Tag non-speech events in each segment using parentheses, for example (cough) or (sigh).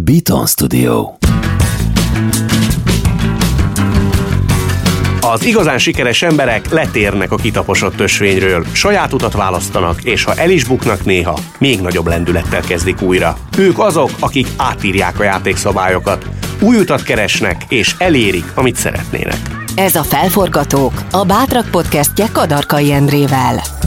Beaton Studio. Az igazán sikeres emberek letérnek a kitaposott ösvényről, saját utat választanak, és ha el is buknak néha, még nagyobb lendülettel kezdik újra. Ők azok, akik átírják a játékszabályokat, új utat keresnek, és elérik, amit szeretnének. Ez a Felforgatók, a Bátrak podcastje Kadarkai Endrével.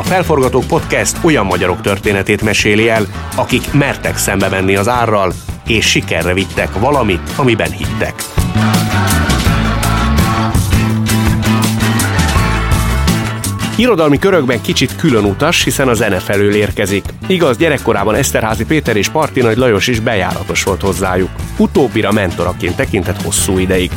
A Felforgatók Podcast olyan magyarok történetét meséli el, akik mertek szembe menni az árral, és sikerre vittek valamit, amiben hittek. Irodalmi körökben kicsit külön utas, hiszen a zene felől érkezik. Igaz, gyerekkorában Eszterházi Péter és Parti Nagy Lajos is bejáratos volt hozzájuk. Utóbbira mentoraként tekintett hosszú ideig.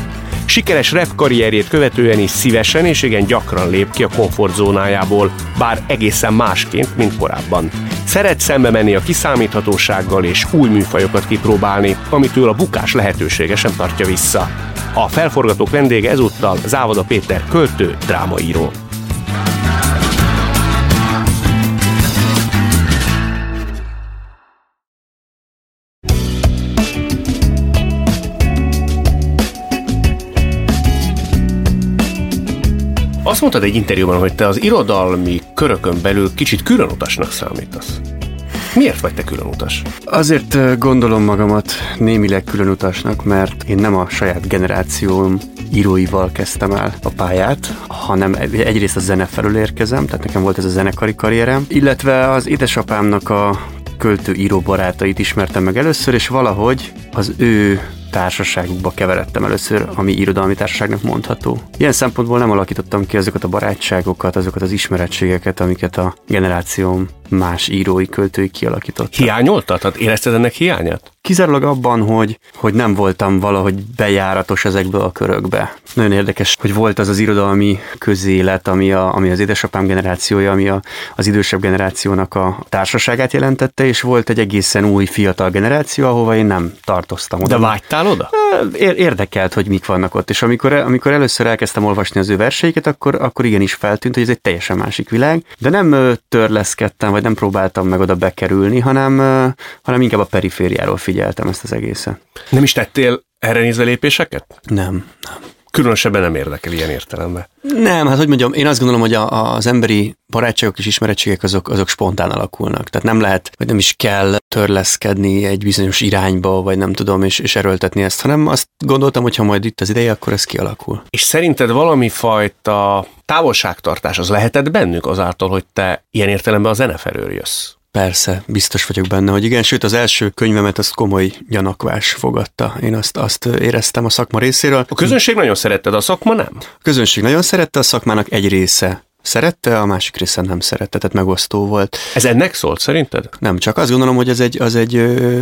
Sikeres rap karrierjét követően is szívesen és igen gyakran lép ki a komfortzónájából, bár egészen másként, mint korábban. Szeret szembe menni a kiszámíthatósággal és új műfajokat kipróbálni, amitől a bukás lehetősége sem tartja vissza. A felforgatók vendége ezúttal Závoda Péter költő, drámaíró. Azt mondtad egy interjúban, hogy te az irodalmi körökön belül kicsit különutasnak számítasz. Miért vagy te különutas? Azért gondolom magamat némileg különutasnak, mert én nem a saját generációm íróival kezdtem el a pályát, hanem egyrészt a zene felől érkezem, tehát nekem volt ez a zenekari karrierem, illetve az édesapámnak a költő-író barátait ismertem meg először, és valahogy az ő társaságukba keveredtem először, ami irodalmi társaságnak mondható. Ilyen szempontból nem alakítottam ki azokat a barátságokat, azokat az ismerettségeket, amiket a generációm más írói, költői kialakítottak. Hiányoltad? Tehát érezted ennek hiányát? Kizárólag abban, hogy, hogy nem voltam valahogy bejáratos ezekbe a körökbe. Nagyon érdekes, hogy volt az az irodalmi közélet, ami, a, ami az édesapám generációja, ami a, az idősebb generációnak a társaságát jelentette, és volt egy egészen új fiatal generáció, ahova én nem tartoztam oda. De vágytál oda? Érdekelt, hogy mik vannak ott, és amikor, amikor először elkezdtem olvasni az ő verseiket, akkor, akkor igenis feltűnt, hogy ez egy teljesen másik világ, de nem törleszkedtem, vagy nem próbáltam meg oda bekerülni, hanem, hanem inkább a perifériáról figyeltem ezt az egészet. Nem is tettél erre nézve lépéseket? Nem, nem különösebben nem érdekel ilyen értelemben. Nem, hát hogy mondjam, én azt gondolom, hogy a, az emberi barátságok és ismerettségek azok, azok spontán alakulnak. Tehát nem lehet, vagy nem is kell törleszkedni egy bizonyos irányba, vagy nem tudom, és, és erőltetni ezt, hanem azt gondoltam, hogy ha majd itt az ideje, akkor ez kialakul. És szerinted valami fajta távolságtartás az lehetett bennük azáltal, hogy te ilyen értelemben a zene felől jössz? Persze, biztos vagyok benne, hogy igen, sőt az első könyvemet az komoly gyanakvás fogadta. Én azt, azt éreztem a szakma részéről. A közönség nagyon szerette, de a szakma nem? A közönség nagyon szerette, a szakmának egy része szerette, a másik része nem szerette, tehát megosztó volt. Ez ennek szólt szerinted? Nem, csak azt gondolom, hogy ez egy, az egy,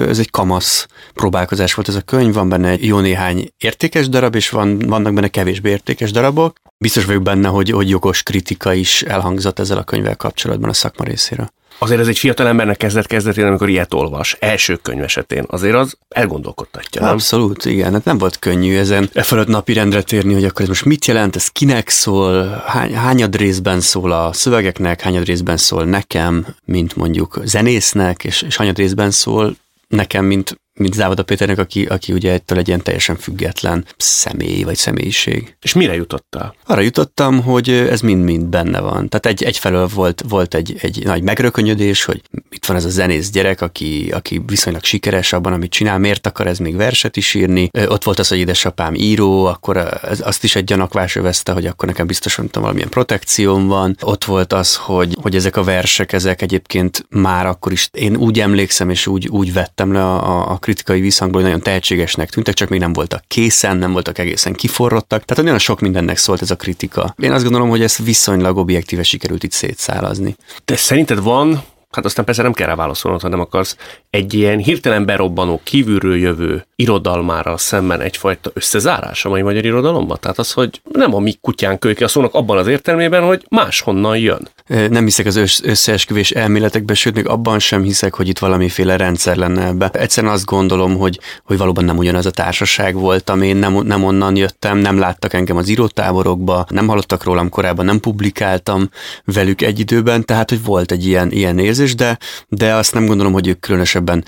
ez egy kamasz próbálkozás volt ez a könyv, van benne jó néhány értékes darab, és van, vannak benne kevésbé értékes darabok. Biztos vagyok benne, hogy, hogy jogos kritika is elhangzott ezzel a könyvvel kapcsolatban a szakma részéről azért ez egy fiatal embernek kezdet kezdetén, amikor ilyet olvas, első könyv esetén, azért az elgondolkodtatja, nem? Abszolút, igen. Hát nem volt könnyű ezen e fölött napi rendre térni, hogy akkor ez most mit jelent, ez kinek szól, hány, hányad részben szól a szövegeknek, hányad részben szól nekem, mint mondjuk zenésznek, és, és hányad részben szól nekem, mint mint Závoda Péternek, aki, aki ugye ettől egy ilyen teljesen független személy vagy személyiség. És mire jutottál? Arra jutottam, hogy ez mind-mind benne van. Tehát egy, egyfelől volt, volt egy, egy nagy megrökönyödés, hogy itt van ez a zenész gyerek, aki, aki viszonylag sikeres abban, amit csinál, miért akar ez még verset is írni. Ott volt az, hogy édesapám író, akkor ez, azt is egy gyanakvás övezte, hogy akkor nekem biztosan tudom, valamilyen protekcióm van. Ott volt az, hogy, hogy ezek a versek, ezek egyébként már akkor is, én úgy emlékszem, és úgy, úgy vettem le a, a kritikai visszhangból nagyon tehetségesnek tűntek, csak még nem voltak készen, nem voltak egészen kiforrottak. Tehát nagyon sok mindennek szólt ez a kritika. Én azt gondolom, hogy ezt viszonylag objektíve sikerült itt szétszálazni. De szerinted van hát aztán persze nem kell rá válaszolnod, ha nem akarsz, egy ilyen hirtelen berobbanó, kívülről jövő irodalmára szemben egyfajta összezárás a mai magyar irodalomban? Tehát az, hogy nem a mi kutyán kölyke a szónak abban az értelmében, hogy máshonnan jön. Nem hiszek az összeesküvés elméletekbe, sőt, még abban sem hiszek, hogy itt valamiféle rendszer lenne ebbe. Egyszerűen azt gondolom, hogy, hogy valóban nem ugyanaz a társaság voltam, én nem, nem onnan jöttem, nem láttak engem az írótáborokba, nem hallottak rólam korábban, nem publikáltam velük egy időben, tehát hogy volt egy ilyen, ilyen érzés, de, de azt nem gondolom, hogy ők különösebben,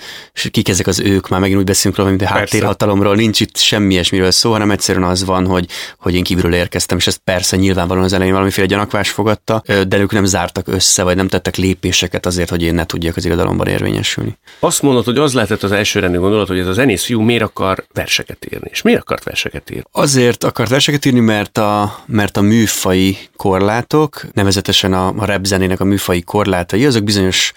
kik ezek az ők, már megint úgy beszélünk róla, mint a háttérhatalomról, nincs itt semmi ilyesmiről szó, hanem egyszerűen az van, hogy, hogy én kívülről érkeztem, és ezt persze nyilvánvalóan az elején valamiféle gyanakvás fogadta, de ők nem zártak össze, vagy nem tettek lépéseket azért, hogy én ne tudjak az irodalomban érvényesülni. Azt mondod, hogy az lehetett az elsőrendű gondolat, hogy ez a zenész fiú miért akar verseket írni, és miért akart verseket írni? Azért akart verseket írni, mert a, mert a műfai korlátok, nevezetesen a, a rap zenének a műfai korlátai, azok bizonyos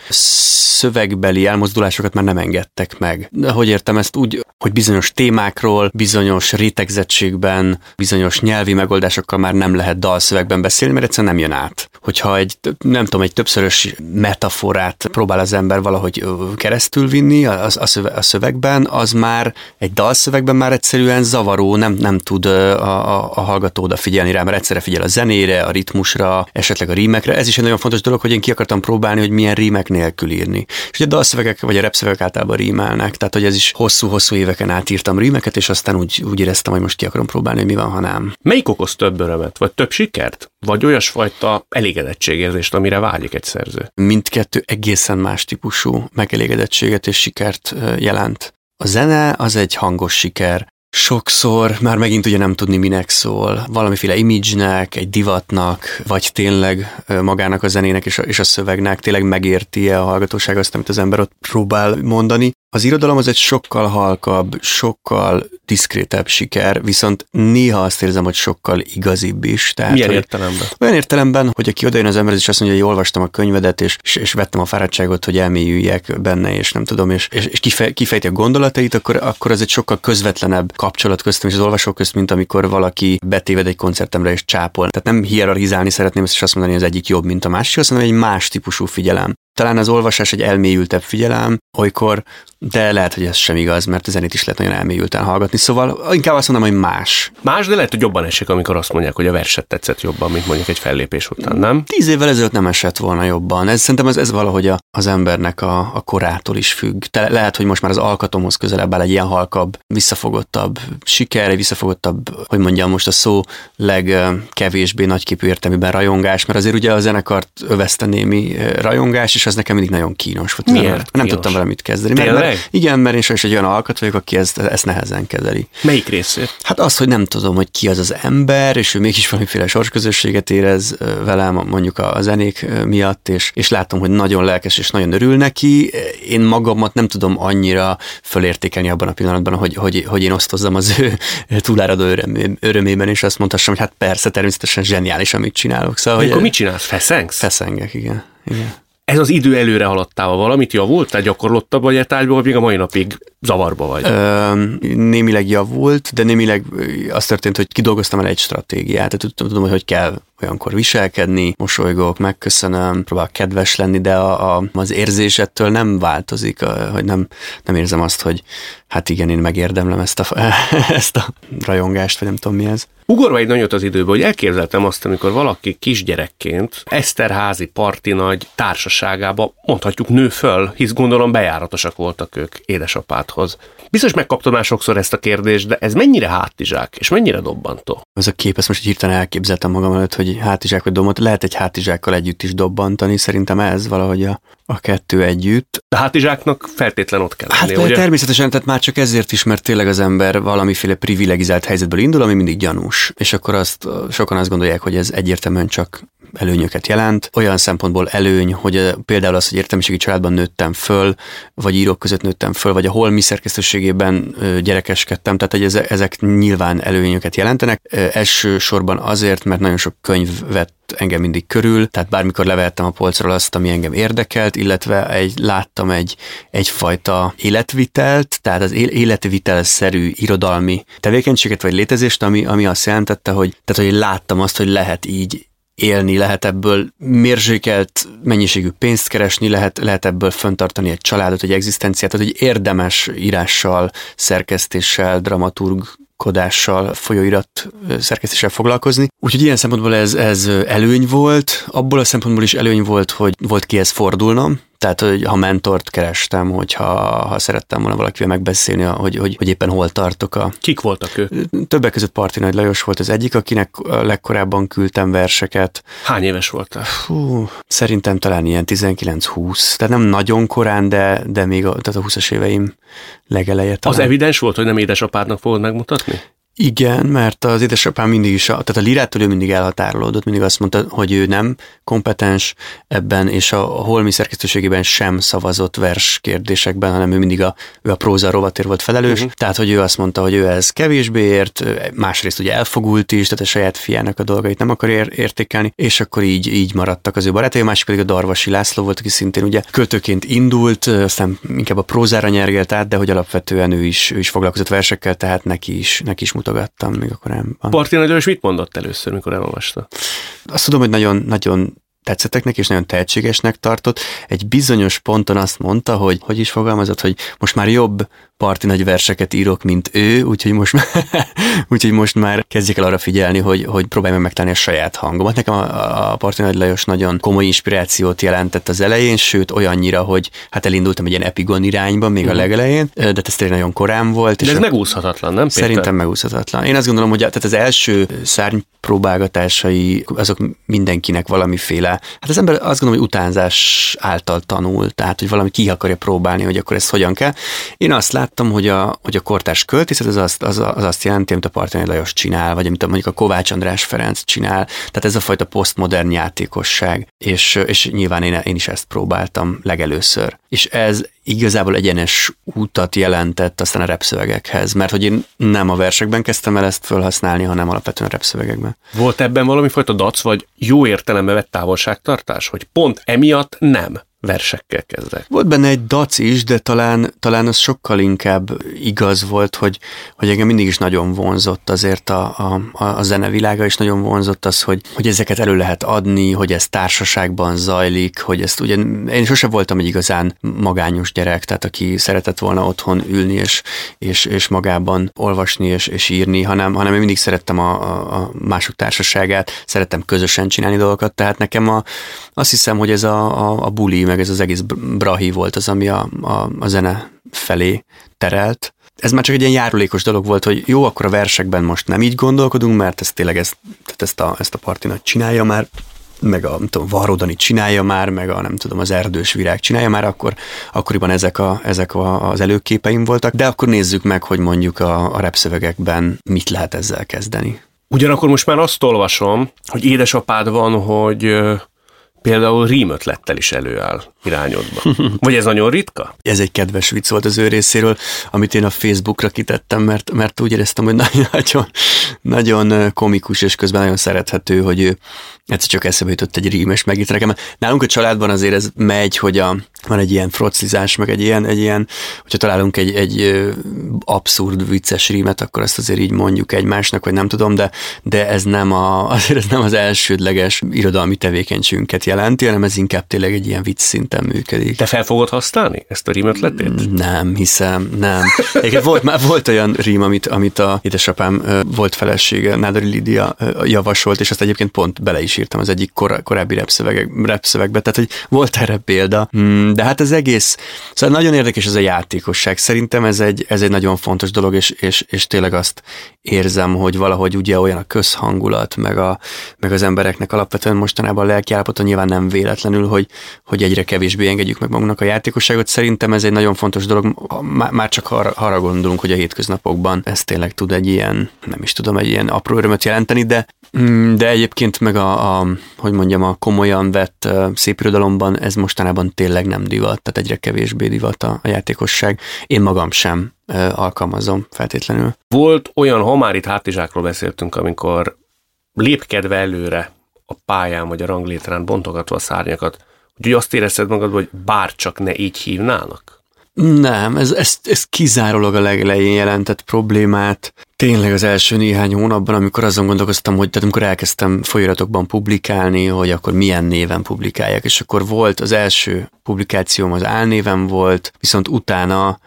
szövegbeli elmozdulásokat már nem engedtek meg. De hogy értem ezt úgy, hogy bizonyos témákról, bizonyos rétegzettségben, bizonyos nyelvi megoldásokkal már nem lehet dalszövegben beszélni, mert egyszerűen nem jön át. Hogyha egy, nem tudom, egy többszörös metaforát próbál az ember valahogy keresztül vinni a, a, a szövegben, az már egy dalszövegben már egyszerűen zavaró, nem, nem tud a, a, a hallgató odafigyelni rá, mert egyszerre figyel a zenére, a ritmusra, esetleg a rímekre. Ez is egy nagyon fontos dolog, hogy én ki akartam próbálni, hogy milyen rímek nélkül írni. És ugye a dalszövegek vagy a repszövegek általában rímelnek, tehát hogy ez is hosszú-hosszú éveken át írtam rímeket, és aztán úgy, úgy éreztem, hogy most ki akarom próbálni, hogy mi van, ha nem. Melyik okoz több örömet, vagy több sikert? Vagy olyasfajta elégedettségérzést, amire vágyik egy szerző? Mindkettő egészen más típusú megelégedettséget és sikert jelent. A zene az egy hangos siker, Sokszor már megint ugye nem tudni, minek szól. Valamiféle image-nek, egy divatnak, vagy tényleg magának a zenének és a, és a szövegnek tényleg megérti-e a hallgatóság azt, amit az ember ott próbál mondani. Az irodalom az egy sokkal halkabb, sokkal diszkrétebb siker, viszont néha azt érzem, hogy sokkal igazibb is. Tehát, Milyen értelemben? Olyan értelemben, hogy aki odajön az ember, és azt mondja, hogy olvastam a könyvedet, és, és, és vettem a fáradtságot, hogy elmélyüljek benne, és nem tudom, és, és, és kifej, kifejti a gondolatait, akkor, akkor az egy sokkal közvetlenebb kapcsolat köztem és az olvasók közt, mint amikor valaki betéved egy koncertemre és csápol. Tehát nem hierarchizálni szeretném ezt, és azt mondani, hogy az egyik jobb, mint a másik, hogy egy más típusú figyelem. Talán az olvasás egy elmélyültebb figyelem, olykor, de lehet, hogy ez sem igaz, mert a zenét is lehet nagyon elmélyülten hallgatni, szóval inkább azt mondom, hogy más. Más, de lehet, hogy jobban esik, amikor azt mondják, hogy a verset tetszett jobban, mint mondjuk egy fellépés után, nem? Tíz évvel ezelőtt nem esett volna jobban. Ez szerintem ez, ez valahogy a, az embernek a, a korától is függ. Te, lehet, hogy most már az alkatomhoz közelebb áll egy ilyen halkabb, visszafogottabb siker, egy visszafogottabb, hogy mondjam most a szó legkevésbé nagyképű értelmében rajongás, mert azért ugye a zenekart övezte némi rajongás, és az nekem mindig nagyon kínos volt. Miért? Nem kínos? tudtam vele mit kezdeni. Mert, mert, igen, mert én sajnos egy olyan alkat vagyok, aki ezt, ezt nehezen kezeli. Melyik részét? Hát az, hogy nem tudom, hogy ki az az ember, és ő mégis valamiféle sorsközösséget érez velem, mondjuk a zenék miatt, és, és látom, hogy nagyon lelkes és nagyon örül neki. Én magamat nem tudom annyira fölértékelni abban a pillanatban, hogy, hogy, hogy én osztozzam az ő túláradó örömé, örömében, és azt mondhassam, hogy hát persze, természetesen zseniális, amit csinálok. Szóval, Akkor hogy, mit csinálsz? Feszengsz? Feszengek, igen. igen ez az idő előre haladtával valamit javult? Tehát gyakorlottabb vagy tárgyban, vagy még a mai napig zavarba vagy? Ö, némileg javult, de némileg az történt, hogy kidolgoztam el egy stratégiát. Tehát tudom, hogy hogy kell olyankor viselkedni, mosolygok, megköszönöm, próbálok kedves lenni, de a, a, az érzésettől nem változik, hogy nem, nem érzem azt, hogy hát igen, én megérdemlem ezt a, (laughs) ezt a rajongást, vagy nem tudom mi ez. Ugorva egy nagyot az időbe, hogy elképzeltem azt, amikor valaki kisgyerekként Eszterházi parti nagy társaságába mondhatjuk nő föl, hisz gondolom bejáratosak voltak ők édesapádhoz. Biztos megkaptam már sokszor ezt a kérdést, de ez mennyire hátizsák, és mennyire dobbantó? Ez a kép, ezt most hirtelen elképzeltem magam előtt, hogy hátizsák vagy dobbant. Lehet egy hátizsákkal együtt is dobbantani, szerintem ez valahogy a, a kettő együtt. A hátizsáknak feltétlen ott kell lenni, Hát ugye? természetesen, tehát már csak ezért is, mert tényleg az ember valamiféle privilegizált helyzetből indul, ami mindig gyanús. És akkor azt sokan azt gondolják, hogy ez egyértelműen csak előnyöket jelent. Olyan szempontból előny, hogy például az, hogy értelmiségi családban nőttem föl, vagy írók között nőttem föl, vagy a holmi szerkesztőségében gyerekeskedtem, tehát hogy ezek nyilván előnyöket jelentenek. Elsősorban azért, mert nagyon sok könyv vett engem mindig körül, tehát bármikor levettem a polcról azt, ami engem érdekelt, illetve egy, láttam egy, egyfajta életvitelt, tehát az életvitelszerű irodalmi tevékenységet vagy létezést, ami, ami azt jelentette, hogy, tehát, hogy láttam azt, hogy lehet így élni, lehet ebből mérzsékelt mennyiségű pénzt keresni, lehet, lehet ebből föntartani egy családot, egy egzisztenciát, tehát hogy érdemes írással, szerkesztéssel, dramaturg kodással, folyóirat szerkesztéssel foglalkozni. Úgyhogy ilyen szempontból ez, ez előny volt, abból a szempontból is előny volt, hogy volt kihez fordulnom, tehát, hogy ha mentort kerestem, hogyha ha szerettem volna valakivel megbeszélni, hogy, hogy, hogy éppen hol tartok. A... Kik voltak ő? Többek között Parti Nagy Lajos volt az egyik, akinek legkorábban küldtem verseket. Hány éves voltál? Hú, szerintem talán ilyen 19-20, tehát nem nagyon korán, de, de még a, tehát a 20-as éveim legeleje talán. Az evidens volt, hogy nem édesapádnak fogod megmutatni? Igen, mert az édesapám mindig is, tehát a lirától ő mindig elhatárolódott, mindig azt mondta, hogy ő nem kompetens ebben, és a holmi szerkesztőségében sem szavazott vers kérdésekben, hanem ő mindig a, ő a próza rovatért volt felelős, uh-huh. tehát hogy ő azt mondta, hogy ő ez kevésbé ért, másrészt ugye elfogult is, tehát a saját fiának a dolgait nem akar ér- értékelni, és akkor így, így maradtak az ő barátai, a másik pedig a Darvasi László volt, aki szintén ugye költőként indult, aztán inkább a prózára nyergelt át, de hogy alapvetően ő is, ő is foglalkozott versekkel, tehát neki is, neki is mutogattam még a korábban. Parti Nagy mit mondott először, mikor elolvasta? Azt tudom, hogy nagyon, nagyon tetszettek neki, és nagyon tehetségesnek tartott. Egy bizonyos ponton azt mondta, hogy hogy is fogalmazott, hogy most már jobb parti nagy verseket írok, mint ő, úgyhogy most, már, (laughs) úgyhogy most már kezdjek el arra figyelni, hogy, hogy próbálj meg megtalálni a saját hangomat. Nekem a, a Parti Nagy Lajos nagyon komoly inspirációt jelentett az elején, sőt olyannyira, hogy hát elindultam egy ilyen epigon irányba még uh-huh. a mhm. legelején, de ez tényleg nagyon korán volt. De és ez a, megúszhatatlan, nem Péter? Szerintem megúszhatatlan. Én azt gondolom, hogy tehát az első szárny próbálgatásai, azok mindenkinek valamiféle, hát az ember azt gondolom, hogy utánzás által tanul, tehát hogy valami ki akarja próbálni, hogy akkor ez hogyan kell. Én azt látom, láttam, hogy a, hogy a kortárs költészet az azt, az, az azt jelenti, amit a Partani Lajos csinál, vagy amit a, mondjuk a Kovács András Ferenc csinál. Tehát ez a fajta posztmodern játékosság, és, és nyilván én, én is ezt próbáltam legelőször. És ez igazából egyenes útat jelentett aztán a repszövegekhez, mert hogy én nem a versekben kezdtem el ezt felhasználni, hanem alapvetően a repszövegekben. Volt ebben valami fajta dac, vagy jó értelembe vett távolságtartás, hogy pont emiatt nem versekkel kezdek. Volt benne egy dac is, de talán, talán az sokkal inkább igaz volt, hogy, hogy engem mindig is nagyon vonzott azért a, a, a zenevilága, és nagyon vonzott az, hogy, hogy ezeket elő lehet adni, hogy ez társaságban zajlik, hogy ezt ugye, én sose voltam egy igazán magányos gyerek, tehát aki szeretett volna otthon ülni és, és, és magában olvasni és, és írni, hanem, hanem én mindig szerettem a, a, mások társaságát, szerettem közösen csinálni dolgokat, tehát nekem a, azt hiszem, hogy ez a, a, a buli meg ez az egész brahi volt az, ami a, a, a zene felé terelt. Ez már csak egy ilyen járulékos dolog volt, hogy jó, akkor a versekben most nem így gondolkodunk, mert ez tényleg ezt, tehát ezt a, ezt a partinat csinálja már, meg a nem tudom, Varrodani csinálja már, meg a nem tudom, az erdős virág csinálja már, akkor akkoriban ezek, a, ezek a, az előképeim voltak, de akkor nézzük meg, hogy mondjuk a, a repszövegekben mit lehet ezzel kezdeni. Ugyanakkor most már azt olvasom, hogy édesapád van, hogy például rímötlettel is előáll irányodba. (laughs) Vagy ez nagyon ritka? Ez egy kedves vicc volt az ő részéről, amit én a Facebookra kitettem, mert, mert úgy éreztem, hogy (laughs) nagyon, nagyon komikus, és közben nagyon szerethető, hogy ő egyszer csak eszembe jutott egy rím, és megírt nekem. Nálunk a családban azért ez megy, hogy a, van egy ilyen froclizás, meg egy ilyen, egy ilyen hogyha találunk egy, egy abszurd, vicces rímet, akkor azt azért így mondjuk egymásnak, vagy nem tudom, de, de ez nem, a, (laughs) azért ez nem az elsődleges irodalmi tevékenységünket jelenti, hanem ez inkább tényleg egy ilyen vicc szinten működik. Te fel fogod használni ezt a rímötletét? Nem, hiszem, nem. Egyébként volt, már volt olyan rím, amit, amit a édesapám volt felesége, Nádori Lidia javasolt, és azt egyébként pont bele is írtam az egyik kor, korábbi repszövegbe, tehát hogy volt erre példa. Hmm, de hát ez egész, szóval nagyon érdekes ez a játékosság. Szerintem ez egy, ez egy nagyon fontos dolog, és, és, és tényleg azt érzem, hogy valahogy ugye olyan a közhangulat, meg, a, meg az embereknek alapvetően mostanában a lelkiállapota, nyilván nem véletlenül, hogy, hogy egyre kevésbé engedjük meg magunknak a játékosságot. Szerintem ez egy nagyon fontos dolog, már csak arra, gondolunk, hogy a hétköznapokban ez tényleg tud egy ilyen, nem is tudom, egy ilyen apró örömöt jelenteni, de mm, de egyébként meg a, a hogy mondjam, a komolyan vett szép irodalomban ez mostanában tényleg nem divat, tehát egyre kevésbé divat a, a játékosság. Én magam sem alkalmazom feltétlenül. Volt olyan, ha már itt hátizsákról beszéltünk, amikor lépkedve előre a pályán vagy a ranglétrán bontogatva a szárnyakat, hogy azt érezted magad, hogy bárcsak ne így hívnának? Nem, ez, ez, ez kizárólag a legelején jelentett problémát. Tényleg az első néhány hónapban, amikor azon gondolkoztam, hogy tehát amikor elkezdtem folyiratokban publikálni, hogy akkor milyen néven publikáljak, és akkor volt az első publikációm az álnéven volt, viszont utána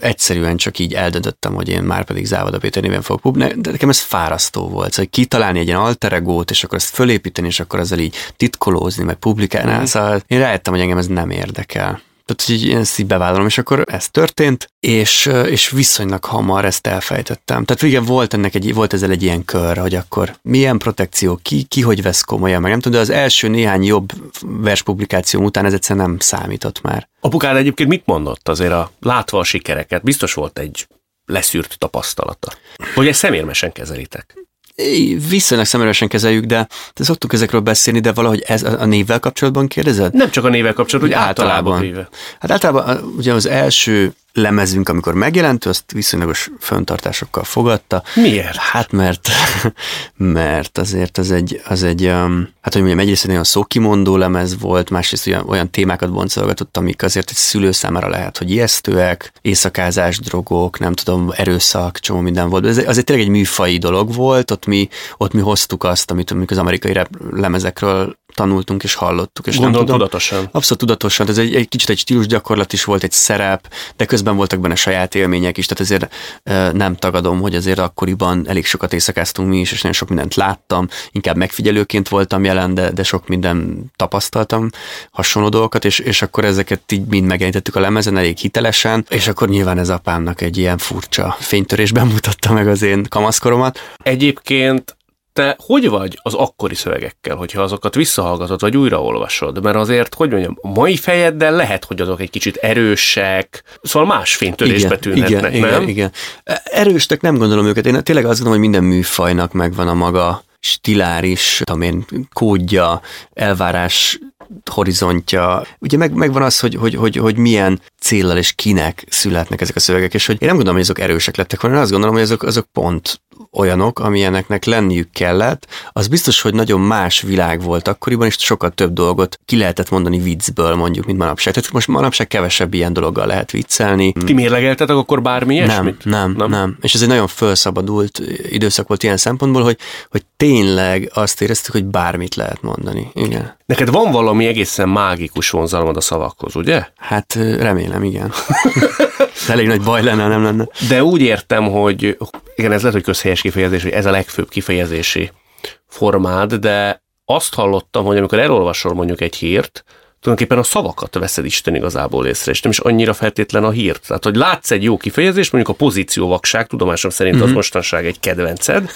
egyszerűen csak így eldöntöttem, hogy én már pedig Závada Péter néven fogok publikálni, de nekem ez fárasztó volt, szóval kitalálni egy ilyen alter egót, és akkor ezt fölépíteni, és akkor ezzel így titkolózni, meg publikálni, mm. szóval én rájöttem, hogy engem ez nem érdekel. Tehát, hogy én ezt így bevállalom, és akkor ez történt, és, és viszonylag hamar ezt elfejtettem. Tehát igen, volt ennek egy, volt ezzel egy ilyen kör, hogy akkor milyen protekció, ki, ki hogy vesz komolyan, meg nem tudom, de az első néhány jobb verspublikáció után ez egyszerűen nem számított már. Apukád egyébként mit mondott azért a látva a sikereket? Biztos volt egy leszűrt tapasztalata. Hogy ezt szemérmesen kezelitek? Viszonylag szemelősen kezeljük, de, szoktuk ezekről beszélni, de valahogy ez a névvel kapcsolatban kérdezed? Nem csak a névvel kapcsolatban, hogy általában. általában. Hát általában ugye az első lemezünk, amikor megjelent, azt viszonylagos föntartásokkal fogadta. Miért? Hát mert, (laughs) mert azért az egy, az egy um, hát hogy mondjam, egyrészt egy olyan szókimondó lemez volt, másrészt olyan, olyan témákat boncolgatott, amik azért egy szülő számára lehet, hogy ijesztőek, éjszakázás, drogok, nem tudom, erőszak, csomó minden volt. Ez azért tényleg egy műfai dolog volt, ott mi, ott mi hoztuk azt, amit az amerikai lemezekről tanultunk és hallottuk. És Gondolom nem tudom, tudatosan. Abszolút tudatosan. Ez egy, egy kicsit egy stílus gyakorlat is volt, egy szerep, de közben voltak benne saját élmények is, tehát ezért nem tagadom, hogy azért akkoriban elég sokat éjszakáztunk mi is, és nagyon sok mindent láttam, inkább megfigyelőként voltam jelen, de, de sok minden tapasztaltam, hasonló dolgokat, és, és akkor ezeket így mind megjelenítettük a lemezen elég hitelesen, és akkor nyilván ez apámnak egy ilyen furcsa fénytörésben (laughs) mutatta meg az én kamaszkoromat. Egyébként te hogy vagy az akkori szövegekkel, hogyha azokat visszahallgatod, vagy újraolvasod? Mert azért, hogy mondjam, a mai fejeddel lehet, hogy azok egy kicsit erősek, szóval más fénytörésbe tűnhetnek, igen, nem? Igen, igen. Erőstek nem gondolom őket. Én tényleg azt gondolom, hogy minden műfajnak megvan a maga stiláris, tudom én, kódja, elvárás horizontja. Ugye meg, megvan az, hogy, hogy, hogy, hogy milyen céllal és kinek születnek ezek a szövegek, és hogy én nem gondolom, hogy azok erősek lettek, hanem azt gondolom, hogy azok, azok pont olyanok, amilyeneknek lenniük kellett, az biztos, hogy nagyon más világ volt akkoriban, és sokkal több dolgot ki lehetett mondani viccből, mondjuk, mint manapság. Tehát most manapság kevesebb ilyen dologgal lehet viccelni. Ti mérlegeltetek akkor bármi ilyesmit? Nem, nem, nem, nem. És ez egy nagyon felszabadult időszak volt ilyen szempontból, hogy, hogy tényleg azt éreztük, hogy bármit lehet mondani. Igen. Neked van valami egészen mágikus vonzalmad a szavakhoz, ugye? Hát remélem, igen. (laughs) Elég nagy baj lenne, nem lenne. De úgy értem, hogy igen, ez lehet, hogy közhelyes kifejezés, hogy ez a legfőbb kifejezési formád, de azt hallottam, hogy amikor elolvasol mondjuk egy hírt, tulajdonképpen a szavakat veszed Isten igazából észre, és nem is annyira feltétlen a hírt. Tehát, hogy látsz egy jó kifejezést, mondjuk a pozícióvakság, tudomásom szerint mm-hmm. az mhm. mostanság egy kedvenced,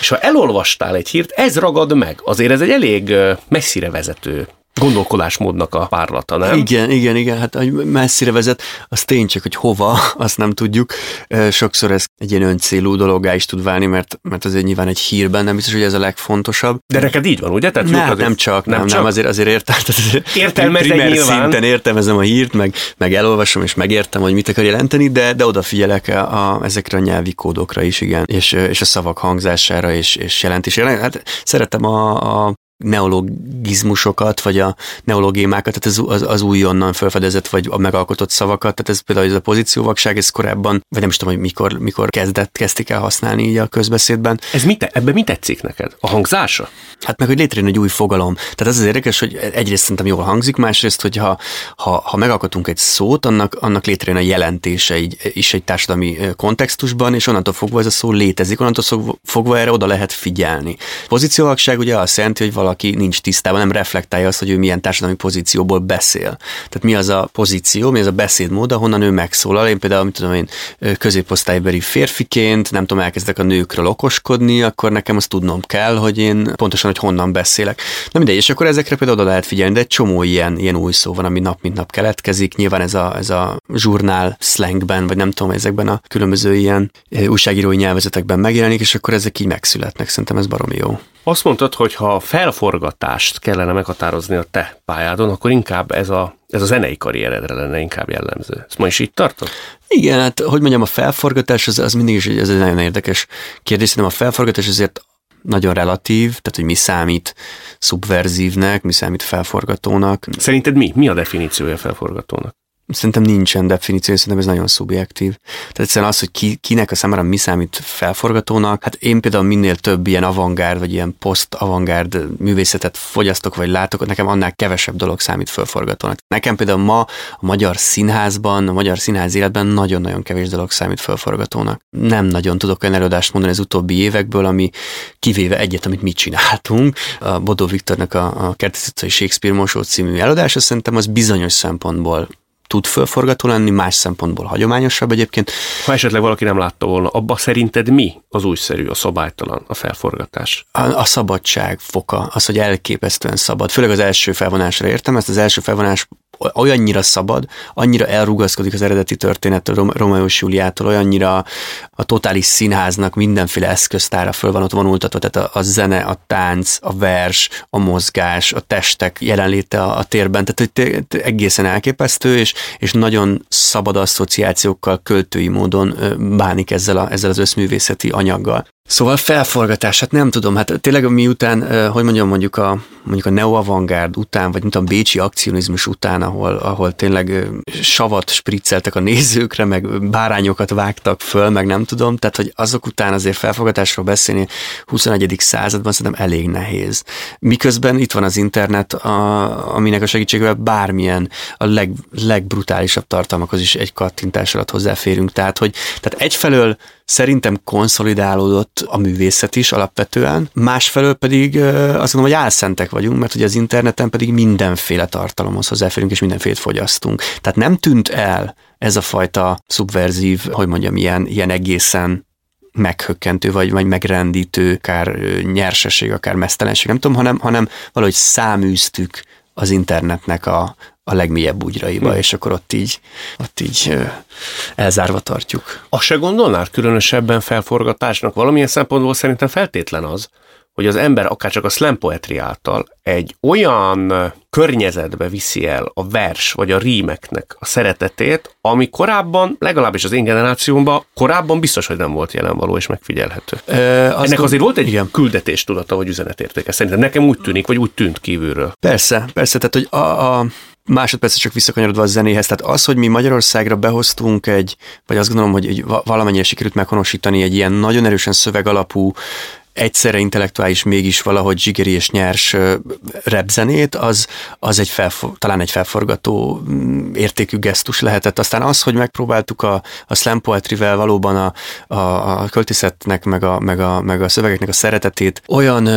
és ha elolvastál egy hírt, ez ragad meg. Azért ez egy elég messzire vezető gondolkodásmódnak a párlata, nem? Igen, igen, igen, hát hogy messzire vezet, az tény csak, hogy hova, (laughs) azt nem tudjuk. Sokszor ez egy ilyen öncélú dologgá is tud válni, mert, mert azért nyilván egy hírben nem biztos, hogy ez a legfontosabb. De neked így van, ugye? Tehát ne, azért, nem csak, nem, nem, csak? nem azért, azért értem. Értelmezem nyilván. szinten értelmezem a hírt, meg, meg elolvasom, és megértem, hogy mit akar jelenteni, de, de odafigyelek a, a, ezekre a nyelvi kódokra is, igen, és, és a szavak hangzására és, és jelentésére. Hát szeretem a, a neologizmusokat, vagy a neologémákat, tehát ez az, az újonnan felfedezett, vagy a megalkotott szavakat, tehát ez például ez a pozícióvakság, ez korábban, vagy nem is tudom, hogy mikor, mikor kezdett, kezdték el használni így a közbeszédben. Ez mit, ebben mit tetszik neked? A hangzása? Hát meg, hogy létrejön egy új fogalom. Tehát ez az érdekes, hogy egyrészt szerintem jól hangzik, másrészt, hogy ha, ha, ha megalkotunk egy szót, annak, annak létrejön a jelentése így, is egy társadalmi kontextusban, és onnantól fogva ez a szó létezik, onnantól fogva erre oda lehet figyelni. Pozícióvakság ugye azt jelenti, hogy valami valaki nincs tisztában, nem reflektálja azt, hogy ő milyen társadalmi pozícióból beszél. Tehát mi az a pozíció, mi az a beszédmód, ahonnan ő megszólal. Én például, mit tudom én, középosztálybeli férfiként, nem tudom, elkezdek a nőkről okoskodni, akkor nekem azt tudnom kell, hogy én pontosan, hogy honnan beszélek. Na mindegy, és akkor ezekre például oda lehet figyelni, de egy csomó ilyen, ilyen új szó van, ami nap mint nap keletkezik. Nyilván ez a, ez a zsurnál slangben, vagy nem tudom, ezekben a különböző ilyen újságírói nyelvezetekben megjelenik, és akkor ezek így megszületnek. Szerintem ez baromi jó. Azt mondtad, hogy ha felforgatást kellene meghatározni a te pályádon, akkor inkább ez a, ez a zenei karrieredre lenne inkább jellemző. Ezt ma is itt tartod? Igen, hát hogy mondjam, a felforgatás az, az mindig is ez egy nagyon érdekes kérdés. Szerintem a felforgatás azért nagyon relatív, tehát hogy mi számít szubverzívnek, mi számít felforgatónak. Szerinted mi? Mi a definíciója felforgatónak? Szerintem nincsen definíció, szerintem ez nagyon szubjektív. Tehát egyszerűen az, hogy ki, kinek a számára mi számít felforgatónak, hát én például minél több ilyen avantgárd, vagy ilyen post-avantgárd művészetet fogyasztok, vagy látok, nekem annál kevesebb dolog számít felforgatónak. Nekem például ma a magyar színházban, a magyar színház életben nagyon-nagyon kevés dolog számít felforgatónak. Nem nagyon tudok olyan előadást mondani az utóbbi évekből, ami kivéve egyet, amit mi csináltunk. A Bodó Viktornak a, a Kertész Shakespeare Mosó című előadása szerintem az bizonyos szempontból tud fölforgató lenni, más szempontból hagyományosabb egyébként. Ha esetleg valaki nem látta volna, abba szerinted mi az újszerű, a szabálytalan, a felforgatás? A, a szabadság foka, az, hogy elképesztően szabad. Főleg az első felvonásra értem, ezt az első felvonás olyannyira szabad, annyira elrugaszkodik az eredeti történettől, Romeo és Juliától, olyannyira a totális színháznak mindenféle eszköztára föl van ott vonultatva, tehát a, a zene, a tánc, a vers, a mozgás, a testek jelenléte a, a térben, tehát hogy egészen elképesztő, és, és nagyon szabad asszociációkkal, költői módon bánik ezzel, a, ezzel az összművészeti anyaggal. Szóval felforgatás, hát nem tudom, hát tényleg miután, hogy mondjam, mondjuk a, mondjuk a neo-avantgárd után, vagy mint a bécsi akcionizmus után, ahol, ahol tényleg savat spricceltek a nézőkre, meg bárányokat vágtak föl, meg nem tudom, tehát hogy azok után azért felforgatásról beszélni 21. században szerintem elég nehéz. Miközben itt van az internet, a, aminek a segítségével bármilyen a leg, legbrutálisabb tartalmakhoz is egy kattintás alatt hozzáférünk. Tehát, hogy tehát egyfelől szerintem konszolidálódott a művészet is alapvetően, másfelől pedig azt mondom, hogy álszentek vagyunk, mert ugye az interneten pedig mindenféle tartalomhoz hozzáférünk, és mindenféle fogyasztunk. Tehát nem tűnt el ez a fajta szubverzív, hogy mondjam, ilyen, ilyen egészen meghökkentő, vagy, vagy megrendítő, akár nyersesség, akár mesztelenség, nem tudom, hanem, hanem valahogy száműztük az internetnek a, a legmélyebb bugyraiba, hm. és akkor ott így, ott így elzárva tartjuk. Azt se gondolnál különösebben felforgatásnak? Valamilyen szempontból szerintem feltétlen az, hogy az ember akár csak a slam poetry által egy olyan környezetbe viszi el a vers vagy a rímeknek a szeretetét, ami korábban, legalábbis az én generációmban, korábban biztos, hogy nem volt jelenvaló és megfigyelhető. E, Ennek azért volt egy igen. küldetés tudata, vagy üzenetértéke. Szerintem nekem úgy tűnik, vagy úgy tűnt kívülről. Persze, persze, tehát hogy a, a másodperc csak visszakanyarodva a zenéhez, tehát az, hogy mi Magyarországra behoztunk egy, vagy azt gondolom, hogy valamennyire sikerült meghonosítani egy ilyen nagyon erősen szövegalapú egyszerre intellektuális, mégis valahogy zsigeri és nyers repzenét, az, az egy felfor, talán egy felforgató mm, értékű gesztus lehetett. Aztán az, hogy megpróbáltuk a, a slam poetry-vel valóban a, a, a költészetnek, meg a, meg, a, meg a szövegeknek a szeretetét olyan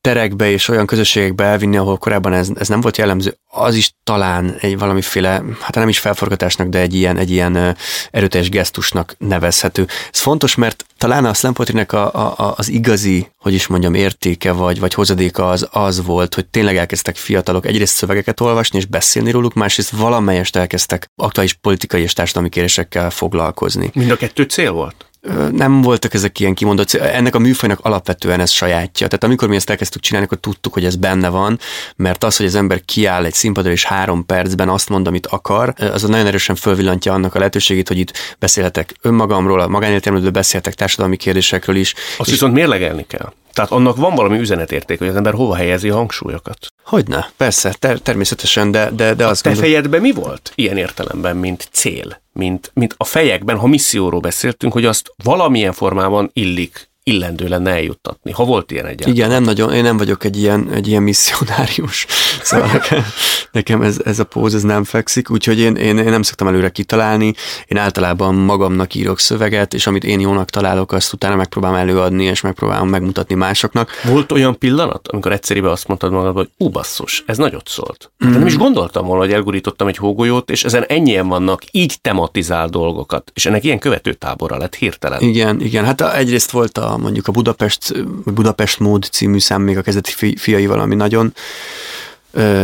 terekbe és olyan közösségekbe elvinni, ahol korábban ez, ez nem volt jellemző, az is talán egy valamiféle, hát nem is felforgatásnak, de egy ilyen, egy ilyen erőteljes gesztusnak nevezhető. Ez fontos, mert talán a slam a, a, az igazi, hogy is mondjam, értéke vagy, vagy hozadéka az az volt, hogy tényleg elkezdtek fiatalok egyrészt szövegeket olvasni és beszélni róluk, másrészt valamelyest elkezdtek aktuális politikai és társadalmi kérésekkel foglalkozni. Mind a kettő cél volt? Nem voltak ezek ilyen kimondott, ennek a műfajnak alapvetően ez sajátja. Tehát amikor mi ezt elkezdtük csinálni, akkor tudtuk, hogy ez benne van, mert az, hogy az ember kiáll egy színpadra és három percben azt mond, amit akar, az nagyon erősen fölvillantja annak a lehetőségét, hogy itt beszélhetek önmagamról, a magánéletemről beszélhetek társadalmi kérdésekről is. Azt viszont mérlegelni kell. Tehát annak van valami üzenetérték, hogy az ember hova helyezi a hangsúlyokat. Hogyne, persze, ter- természetesen, de, de, de az. A te gondol... fejedben mi volt ilyen értelemben, mint cél? Mint, mint a fejekben, ha misszióról beszéltünk, hogy azt valamilyen formában illik illendő lenne eljuttatni, ha volt ilyen egyáltalán. Igen, nem nagyon, én nem vagyok egy ilyen, egy ilyen misszionárius, (laughs) szóval nekem, nekem ez, ez a póz ez nem fekszik, úgyhogy én, én, én nem szoktam előre kitalálni, én általában magamnak írok szöveget, és amit én jónak találok, azt utána megpróbálom előadni, és megpróbálom megmutatni másoknak. Volt olyan pillanat, amikor egyszerűen azt mondtad magadban, hogy ú, basszus, ez nagyot szólt. Mm. De nem is gondoltam volna, hogy elgurítottam egy hógolyót, és ezen ennyien vannak, így tematizál dolgokat, és ennek ilyen követőtábora lett hirtelen. Igen, igen, hát egyrészt volt a mondjuk a Budapest, Budapest mód című szám még a kezdeti fiaival, ami nagyon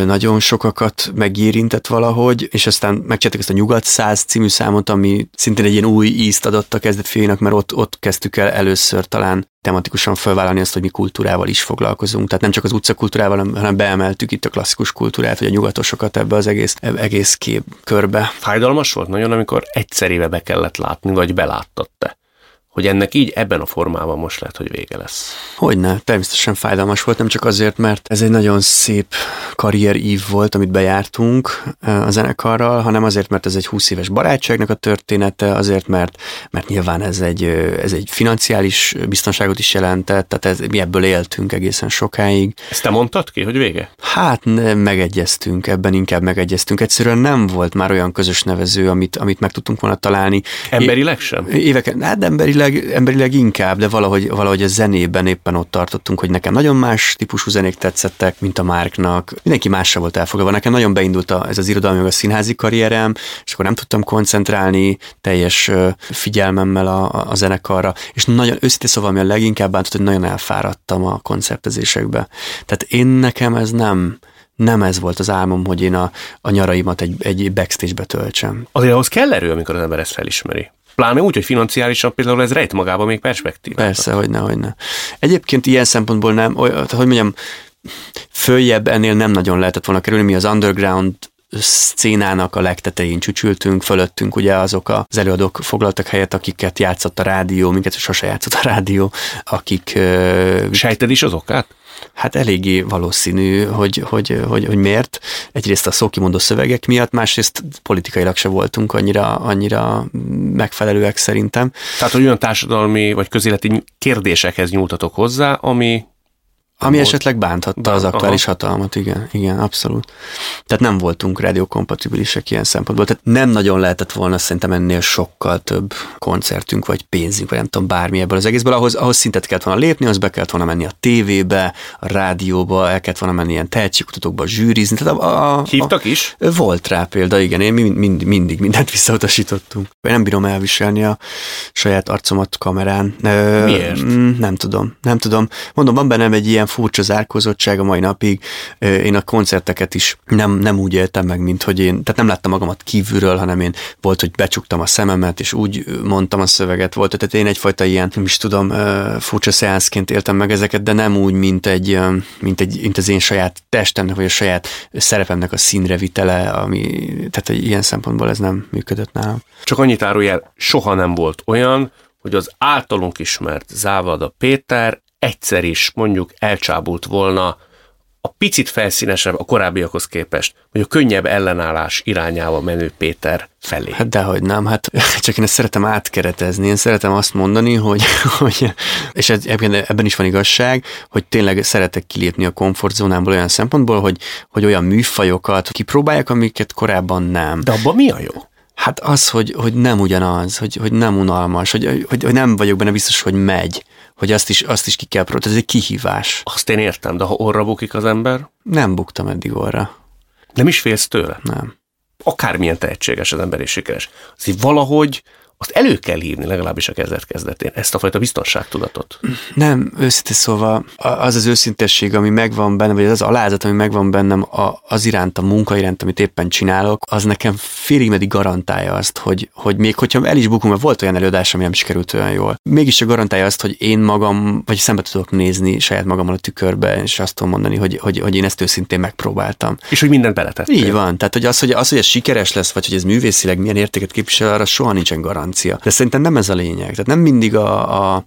nagyon sokakat megérintett valahogy, és aztán megcsináltuk ezt a Nyugat 100 című számot, ami szintén egy ilyen új ízt adott a kezdet fiainak, mert ott, ott kezdtük el először talán tematikusan felvállalni azt, hogy mi kultúrával is foglalkozunk. Tehát nem csak az utcakultúrával, hanem beemeltük itt a klasszikus kultúrát, vagy a nyugatosokat ebbe az egész, egész kép körbe. Fájdalmas volt nagyon, amikor egyszerébe be kellett látni, vagy beláttad te? Hogy ennek így ebben a formában most lehet, hogy vége lesz. Hogyne, természetesen fájdalmas volt, nem csak azért, mert ez egy nagyon szép karrierív volt, amit bejártunk a zenekarral, hanem azért, mert ez egy 20 éves barátságnak a története, azért, mert, mert nyilván ez egy, ez egy financiális biztonságot is jelentett, tehát ez, mi ebből éltünk egészen sokáig. Ezt te mondtad ki, hogy vége? Hát ne, megegyeztünk, ebben inkább megegyeztünk. Egyszerűen nem volt már olyan közös nevező, amit, amit meg tudtunk volna találni. Emberileg sem? Éveken, hát emberileg emberileg, emberileg inkább, de valahogy, valahogy a zenében éppen ott tartottunk, hogy nekem nagyon más típusú zenék tetszettek, mint a Márknak. Mindenki másra volt elfogadva. Nekem nagyon beindult a, ez az irodalmi, meg a színházi karrierem, és akkor nem tudtam koncentrálni teljes figyelmemmel a, a zenekarra, és nagyon őszintén szóval, ami a leginkább bántott, hogy nagyon elfáradtam a koncertezésekbe. Tehát én nekem ez nem, nem ez volt az álmom, hogy én a, a nyaraimat egy, egy backstage-be töltsem. Azért ahhoz kell erő, amikor az ember ezt felismeri. Pláne úgy, hogy financiálisan például ez rejt magában még perspektívát. Persze, hogy ne, hogy ne. Egyébként ilyen szempontból nem, hogy mondjam, följebb ennél nem nagyon lehetett volna kerülni, mi az underground szcénának a legtetején csücsültünk, fölöttünk ugye azok az előadók foglaltak helyet, akiket játszott a rádió, minket sose játszott a rádió, akik... Sejted is az okát? Hát eléggé valószínű, hogy, hogy, hogy, hogy miért. Egyrészt a szókimondó szövegek miatt, másrészt politikailag se voltunk annyira, annyira megfelelőek szerintem. Tehát, hogy olyan társadalmi vagy közéleti kérdésekhez nyúltatok hozzá, ami ami volt. esetleg bánthatta az aktuális aha. hatalmat, igen, igen, abszolút. Tehát nem voltunk rádiókompatibilisek ilyen szempontból. Tehát nem nagyon lehetett volna szerintem ennél sokkal több koncertünk, vagy pénzünk, vagy nem tudom, bármi ebből az egészből. Ahhoz, ahhoz szintet kellett volna lépni, az be kellett volna menni a tévébe, a rádióba, el kellett volna menni ilyen tehetségkutatókba, zsűrizni. Tehát a, a, Hívtak is? A, volt rá példa, igen, én mind, mind, mindig mindent visszautasítottunk. Én nem bírom elviselni a saját arcomat kamerán. Miért? Nem tudom, nem tudom. Mondom, van bennem egy ilyen furcsa zárkózottság a mai napig. Én a koncerteket is nem, nem úgy éltem meg, mint hogy én, tehát nem láttam magamat kívülről, hanem én volt, hogy becsuktam a szememet, és úgy mondtam a szöveget, volt, tehát én egyfajta ilyen, nem is tudom, furcsa szeánszként éltem meg ezeket, de nem úgy, mint egy, mint, egy, mint az én saját testemnek, vagy a saját szerepemnek a színre vitele, ami, tehát egy ilyen szempontból ez nem működött nálam. Csak annyit árulja, soha nem volt olyan, hogy az általunk ismert Závada Péter egyszer is mondjuk elcsábult volna a picit felszínesebb a korábbiakhoz képest, hogy a könnyebb ellenállás irányába menő Péter felé. Hát dehogy nem, hát (laughs) csak én ezt szeretem átkeretezni, én szeretem azt mondani, hogy, (laughs) hogy és ebben is van igazság, hogy tényleg szeretek kilépni a komfortzónámból olyan szempontból, hogy, hogy olyan műfajokat kipróbálják, amiket korábban nem. De abban mi a jó? Hát az, hogy, hogy nem ugyanaz, hogy, hogy nem unalmas, hogy, hogy, hogy nem vagyok benne biztos, hogy megy hogy azt is, azt is ki kell próbálni. Ez egy kihívás. Azt én értem, de ha orra bukik az ember? Nem buktam eddig orra. Nem is félsz tőle? Nem. Akármilyen tehetséges az ember és sikeres. Azért valahogy azt elő kell hívni legalábbis a kezdet kezdetén, ezt a fajta biztonságtudatot. Nem, őszintén szóval az az őszintesség, ami megvan bennem, vagy az alázat, ami megvan bennem az iránt, a munka iránt, amit éppen csinálok, az nekem félig meddig garantálja azt, hogy, hogy még hogyha el is bukunk, mert volt olyan előadás, ami nem sikerült olyan jól, mégis csak garantálja azt, hogy én magam, vagy szembe tudok nézni saját magammal a tükörbe, és azt tudom mondani, hogy, hogy, hogy én ezt őszintén megpróbáltam. És hogy mindent beletettél. Így van. Tehát, hogy az, hogy, az, hogy ez sikeres lesz, vagy hogy ez művészileg milyen értéket képvisel, arra soha nincsen garant garancia. De szerintem nem ez a lényeg. Tehát nem mindig a, a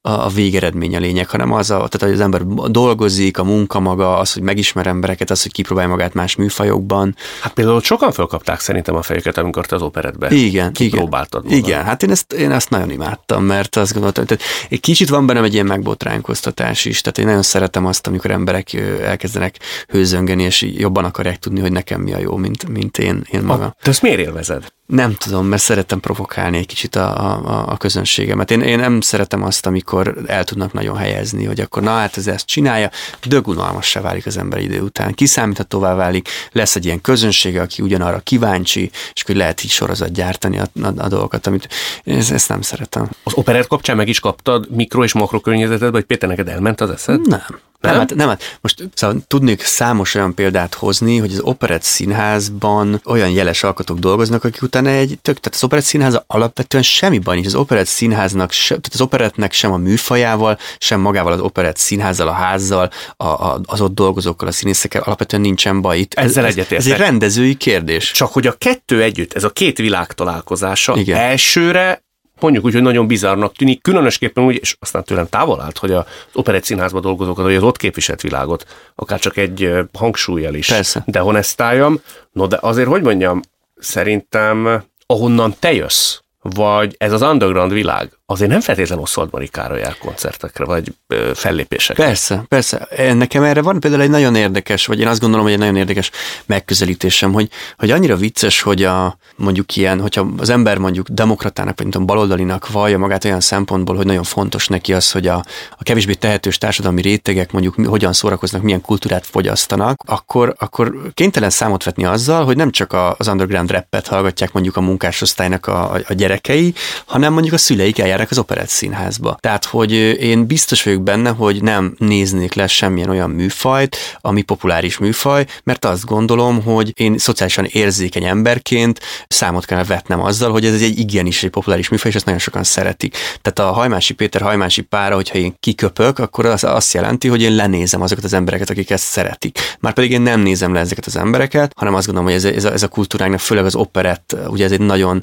a, végeredmény a lényeg, hanem az, a, tehát hogy az ember dolgozik, a munka maga, az, hogy megismer embereket, az, hogy kipróbálja magát más műfajokban. Hát például sokan fölkapták szerintem a fejüket, amikor te az operetbe igen, kipróbáltad. Igen, igen, hát én ezt, én ezt nagyon imádtam, mert azt gondoltam, tehát egy kicsit van bennem egy ilyen megbotránkoztatás is, tehát én nagyon szeretem azt, amikor emberek elkezdenek hőzöngeni, és jobban akarják tudni, hogy nekem mi a jó, mint, mint én, én magam. Te ezt miért élvezed? Nem tudom, mert szeretem provokálni egy kicsit a, a, a közönségemet. Én, én nem szeretem azt, amikor el tudnak nagyon helyezni, hogy akkor na hát ez ezt csinálja, dögunalmassá válik az ember idő után. Kiszámíthatóvá válik, lesz egy ilyen közönsége, aki ugyanarra kíváncsi, és hogy lehet így sorozat gyártani a, a, a dolgokat, amit ezt, ezt nem szeretem. Az operett kapcsán meg is kaptad mikro és makro környezetedbe, hogy Péter neked elment az eszed? Nem. Nem, nem, hát, nem, hát most szóval tudnék számos olyan példát hozni, hogy az operett színházban olyan jeles alkotók dolgoznak, akik utána egy tök, tehát az operett színház alapvetően semmi baj nincs. Az operett színháznak, se, tehát az operettnek sem a műfajával, sem magával az operett színházzal, a házzal, a, a, az ott dolgozókkal, a színészekkel alapvetően nincsen baj. Itt, Ezzel ez, egyetértek. Ez egy rendezői kérdés. Csak hogy a kettő együtt, ez a két világ találkozása Igen. elsőre mondjuk úgy, hogy nagyon bizarnak tűnik, különösképpen úgy, és aztán tőlem távol állt, hogy az operett színházban dolgozókat, vagy az ott képviselt világot, akár csak egy hangsúlyjal is Persze. dehonestáljam. No, de azért, hogy mondjam, szerintem ahonnan te jössz, vagy ez az underground világ, azért nem feltétlenül Oszwald Marikára jár koncertekre, vagy fellépésekre. Persze, persze. Nekem erre van például egy nagyon érdekes, vagy én azt gondolom, hogy egy nagyon érdekes megközelítésem, hogy, hogy annyira vicces, hogy a mondjuk ilyen, hogyha az ember mondjuk demokratának, vagy tudom, baloldalinak vallja magát olyan szempontból, hogy nagyon fontos neki az, hogy a, a kevésbé tehetős társadalmi rétegek mondjuk hogyan szórakoznak, milyen kultúrát fogyasztanak, akkor, akkor kénytelen számot vetni azzal, hogy nem csak az underground rappet hallgatják mondjuk a munkásosztálynak a, a gyerekei, hanem mondjuk a szüleik járnak az operett színházba. Tehát, hogy én biztos vagyok benne, hogy nem néznék le semmilyen olyan műfajt, ami populáris műfaj, mert azt gondolom, hogy én szociálisan érzékeny emberként számot kell vetnem azzal, hogy ez egy igenis egy populáris műfaj, és ezt nagyon sokan szeretik. Tehát a Hajmási Péter Hajmási pára, hogyha én kiköpök, akkor az azt jelenti, hogy én lenézem azokat az embereket, akik ezt szeretik. Már pedig én nem nézem le ezeket az embereket, hanem azt gondolom, hogy ez, ez, a, ez a kultúráknak, főleg az operett, ugye ez egy nagyon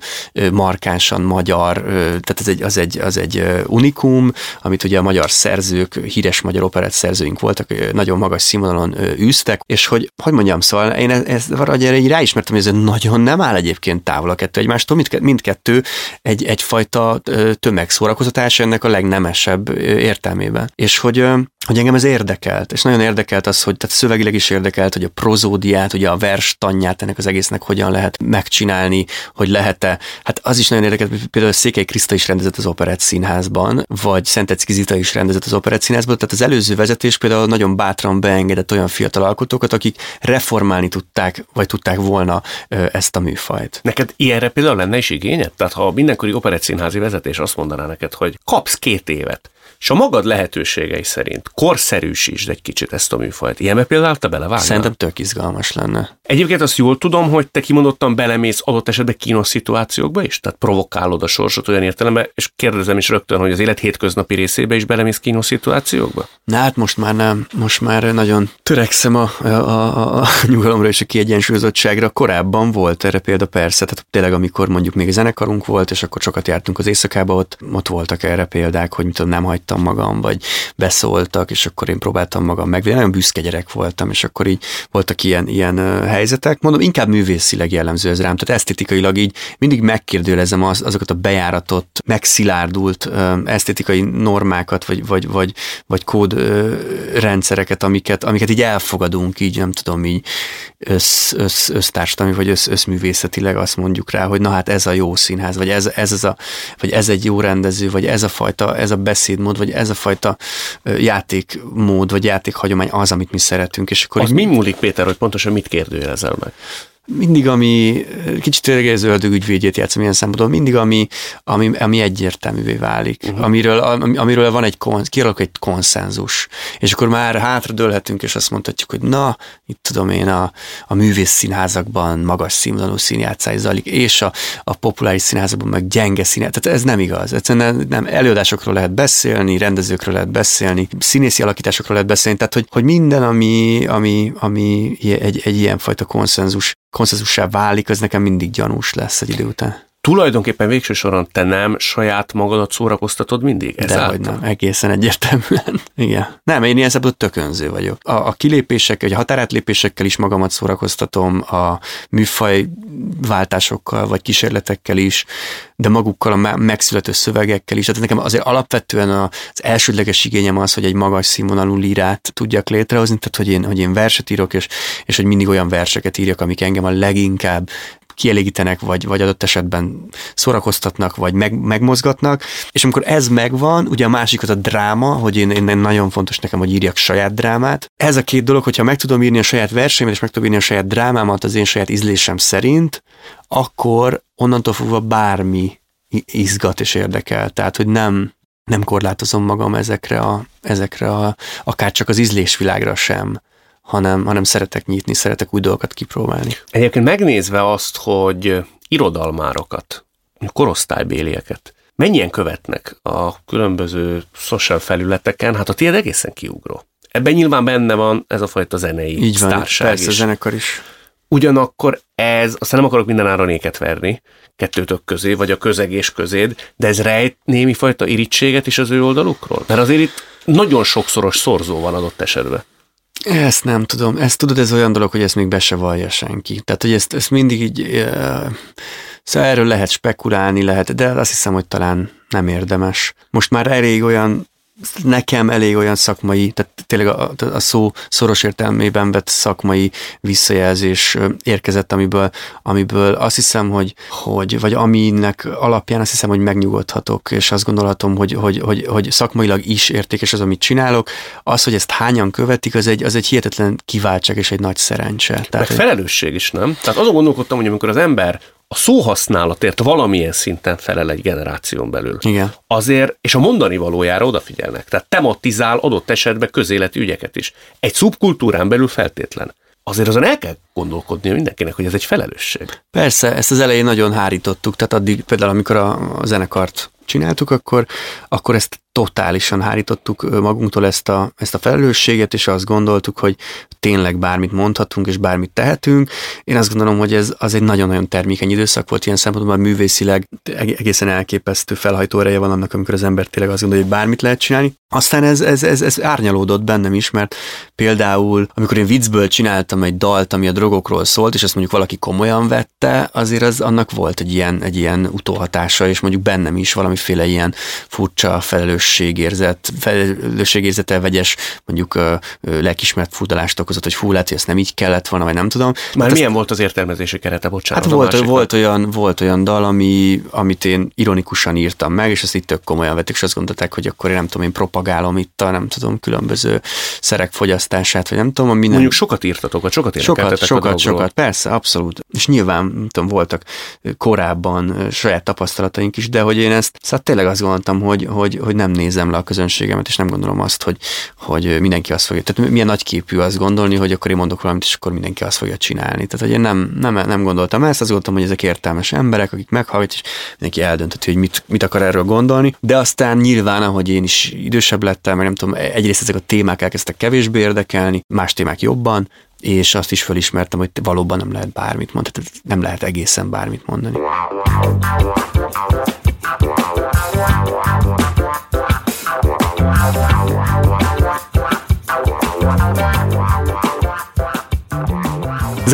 markánsan magyar, tehát ez egy, az egy egy, az egy unikum, amit ugye a magyar szerzők, híres magyar operett szerzőink voltak, nagyon magas színvonalon űztek, és hogy, hogy mondjam, szóval én ezt ez, valahogy erre így ráismertem, hogy ez nagyon nem áll egyébként távol a kettő egymástól, mind, mindkettő egy, egyfajta tömegszórakoztatás ennek a legnemesebb értelmében. És hogy hogy engem ez érdekelt, és nagyon érdekelt az, hogy tehát szövegileg is érdekelt, hogy a prozódiát, ugye a vers tanját ennek az egésznek hogyan lehet megcsinálni, hogy lehet-e. Hát az is nagyon érdekelt, hogy például Székely Kriszta is rendezett az Operett Színházban, vagy Szentecki Zita is rendezett az Operett Színházban, tehát az előző vezetés például nagyon bátran beengedett olyan fiatal alkotókat, akik reformálni tudták, vagy tudták volna ezt a műfajt. Neked ilyenre például lenne is igényed? Tehát ha mindenkori Operett Színházi vezetés azt mondaná neked, hogy kapsz két évet, és a magad lehetőségei szerint korszerűsítsd egy kicsit ezt a műfajt. Ilyenbe például te belevágnál? Szerintem tök izgalmas lenne. Egyébként azt jól tudom, hogy te kimondottan belemész adott esetben kínos szituációkba is? Tehát provokálod a sorsot olyan értelemben, és kérdezem is rögtön, hogy az élet hétköznapi részébe is belemész kínos szituációkba? Na hát most már nem. Most már nagyon törekszem a, a, a, a nyugalomra és a kiegyensúlyozottságra. Korábban volt erre példa persze, tehát tényleg amikor mondjuk még zenekarunk volt, és akkor sokat jártunk az éjszakába, ott, ott voltak erre példák, hogy mit tudom, nem hagytam megmutattam magam, vagy beszóltak, és akkor én próbáltam magam meg. Nagyon büszke gyerek voltam, és akkor így voltak ilyen, ilyen helyzetek. Mondom, inkább művészileg jellemző ez rám, tehát esztétikailag így mindig megkérdőlezem az, azokat a bejáratott, megszilárdult esztétikai normákat, vagy, vagy, vagy, vagy kódrendszereket, amiket, amiket így elfogadunk, így nem tudom, így össz, össz, össztársadalmi, vagy össz, összművészetileg azt mondjuk rá, hogy na hát ez a jó színház, vagy ez, ez, ez, a, vagy ez egy jó rendező, vagy ez a fajta, ez a beszédmód, vagy ez a fajta játékmód, vagy játékhagyomány az, amit mi szeretünk. És akkor az mi múlik, Péter, hogy pontosan mit kérdőjelezel meg? Mindig, ami kicsit tényleg ez ördög ügyvédjét játszom ilyen szempontból, mindig, ami, ami, ami egyértelművé válik, uh-huh. amiről, amiről van egy, kialakul egy konszenzus, és akkor már hátra dőlhetünk, és azt mondhatjuk, hogy na, itt tudom én, a, a művész színházakban magas színvonalú színjátszás zajlik, és a, a populáris színházakban meg gyenge színjátszás. Tehát ez nem igaz. Egyszerűen nem, előadásokról lehet beszélni, rendezőkről lehet beszélni, színészi alakításokról lehet beszélni, tehát hogy, hogy minden, ami, ami, ami egy, egy ilyen fajta konszenzus konszenzussá válik, az nekem mindig gyanús lesz egy idő után. Tulajdonképpen végső soron te nem saját magadat szórakoztatod mindig? De hogy nem, egészen egyértelműen. (laughs) Igen. Nem, én ilyen szempontból tökönző vagyok. A, a kilépések, vagy a határátlépésekkel is magamat szórakoztatom, a műfaj váltásokkal, vagy kísérletekkel is, de magukkal a megszülető szövegekkel is. Tehát nekem azért alapvetően az elsődleges igényem az, hogy egy magas színvonalú lírát tudjak létrehozni, tehát hogy én, hogy én verset írok, és, és hogy mindig olyan verseket írjak, amik engem a leginkább kielégítenek, vagy, vagy adott esetben szórakoztatnak, vagy meg, megmozgatnak. És amikor ez megvan, ugye a másik az a dráma, hogy én, én nagyon fontos nekem, hogy írjak saját drámát. Ez a két dolog, hogyha meg tudom írni a saját versenyemet, és meg tudom írni a saját drámámat az én saját ízlésem szerint, akkor onnantól fogva bármi izgat és érdekel. Tehát, hogy nem, nem korlátozom magam ezekre a, ezekre a, akár csak az ízlésvilágra sem hanem, hanem szeretek nyitni, szeretek új dolgokat kipróbálni. Egyébként megnézve azt, hogy irodalmárokat, korosztálybélieket, mennyien követnek a különböző social felületeken, hát a tiéd egészen kiugró. Ebben nyilván benne van ez a fajta zenei Így van, sztárság persze, is. zenekar is. Ugyanakkor ez, aztán nem akarok minden áron éket verni kettőtök közé, vagy a közeg és közéd, de ez rejt némi fajta irítséget is az ő oldalukról? Mert azért itt nagyon sokszoros szorzó van adott esetben. Ezt nem tudom. Ezt tudod, ez olyan dolog, hogy ezt még be se vallja senki. Tehát, hogy ezt, ezt mindig így... Uh, szóval erről lehet spekulálni, lehet, de azt hiszem, hogy talán nem érdemes. Most már elég olyan nekem elég olyan szakmai, tehát tényleg a, a szó szoros értelmében vett szakmai visszajelzés érkezett, amiből, amiből azt hiszem, hogy, hogy, vagy aminek alapján azt hiszem, hogy megnyugodhatok, és azt gondolhatom, hogy, hogy, hogy, hogy szakmailag is értékes az, amit csinálok. Az, hogy ezt hányan követik, az egy, az egy hihetetlen kiváltság és egy nagy szerencse. Tehát, Meg felelősség is, nem? Tehát azon gondolkodtam, hogy amikor az ember a szóhasználatért valamilyen szinten felel egy generáción belül. Igen. Azért, és a mondani valójára odafigyelnek. Tehát tematizál adott esetben közéleti ügyeket is. Egy szubkultúrán belül feltétlen. Azért azon el kell gondolkodnia mindenkinek, hogy ez egy felelősség. Persze, ezt az elején nagyon hárítottuk, tehát addig például, amikor a, a zenekart csináltuk, akkor, akkor ezt totálisan hárítottuk magunktól ezt a, ezt a felelősséget, és azt gondoltuk, hogy tényleg bármit mondhatunk, és bármit tehetünk. Én azt gondolom, hogy ez az egy nagyon-nagyon termékeny időszak volt ilyen szempontból, mert művészileg egészen elképesztő felhajtó ereje van annak, amikor az ember tényleg azt gondolja, hogy bármit lehet csinálni. Aztán ez, ez, ez, ez árnyalódott bennem is, mert például, amikor én viccből csináltam egy dalt, ami a drogokról szólt, és azt mondjuk valaki komolyan vette, azért az annak volt egy ilyen, egy ilyen utóhatása, és mondjuk bennem is valamiféle ilyen furcsa felelősségérzet, felelősségérzetel vegyes, mondjuk lelkismert fudalást okozott, hogy fú, lehet, hogy ezt nem így kellett volna, vagy nem tudom. Már milyen azt, volt az értelmezési kerete, bocsánat? Hát volt, volt, olyan, volt olyan dal, ami, amit én ironikusan írtam meg, és azt itt tök komolyan vették, és azt gondolták, hogy akkor én nem tudom, én propagálom itt a nem tudom, különböző szerek fogyasztását, vagy nem tudom, minden... Mondjuk sokat írtatok, vagy sokat Sokat, sokat, sokat, persze, abszolút. És nyilván, nem tudom, voltak korábban saját tapasztalataink is, de hogy én ezt, szóval tényleg azt gondoltam, hogy, hogy, hogy nem nézem le a közönségemet, és nem gondolom azt, hogy, hogy mindenki azt fogja. Tehát milyen nagyképű azt gondolni, hogy akkor én mondok valamit, és akkor mindenki azt fogja csinálni. Tehát, hogy én nem, nem, nem gondoltam ezt, azt gondoltam, hogy ezek értelmes emberek, akik meghallgatják, és mindenki eldöntheti, hogy mit, mit akar erről gondolni. De aztán nyilván, ahogy én is idősebb lettem, meg nem tudom, egyrészt ezek a témák elkezdtek kevésbé érdekelni, más témák jobban, és azt is felismertem, hogy valóban nem lehet bármit mondani, tehát nem lehet egészen bármit mondani.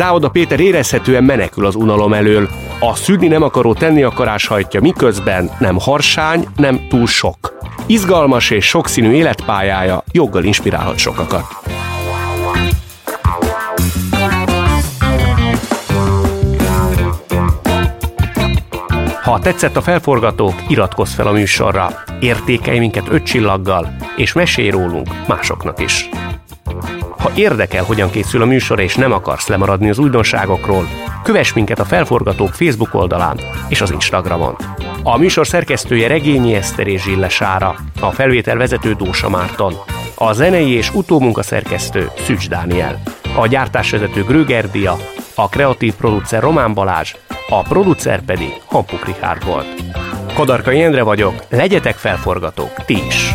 Záoda Péter érezhetően menekül az unalom elől. A szűrni nem akaró tenni akarás hajtja, miközben nem harsány, nem túl sok. Izgalmas és sokszínű életpályája joggal inspirálhat sokakat. Ha tetszett a felforgatók, iratkozz fel a műsorra, értékelj minket öt csillaggal, és mesélj rólunk másoknak is. Ha érdekel, hogyan készül a műsor, és nem akarsz lemaradni az újdonságokról, kövess minket a Felforgatók Facebook oldalán és az Instagramon. A műsor szerkesztője Regényi Eszter és Zsille Sára, a felvétel vezető Dósa Márton, a zenei és utómunka szerkesztő Szücs Dániel, a gyártásvezető Gröger a kreatív producer Román Balázs, a producer pedig Hampuk Richard volt. Kadarkai Endre vagyok, legyetek felforgatók, ti is!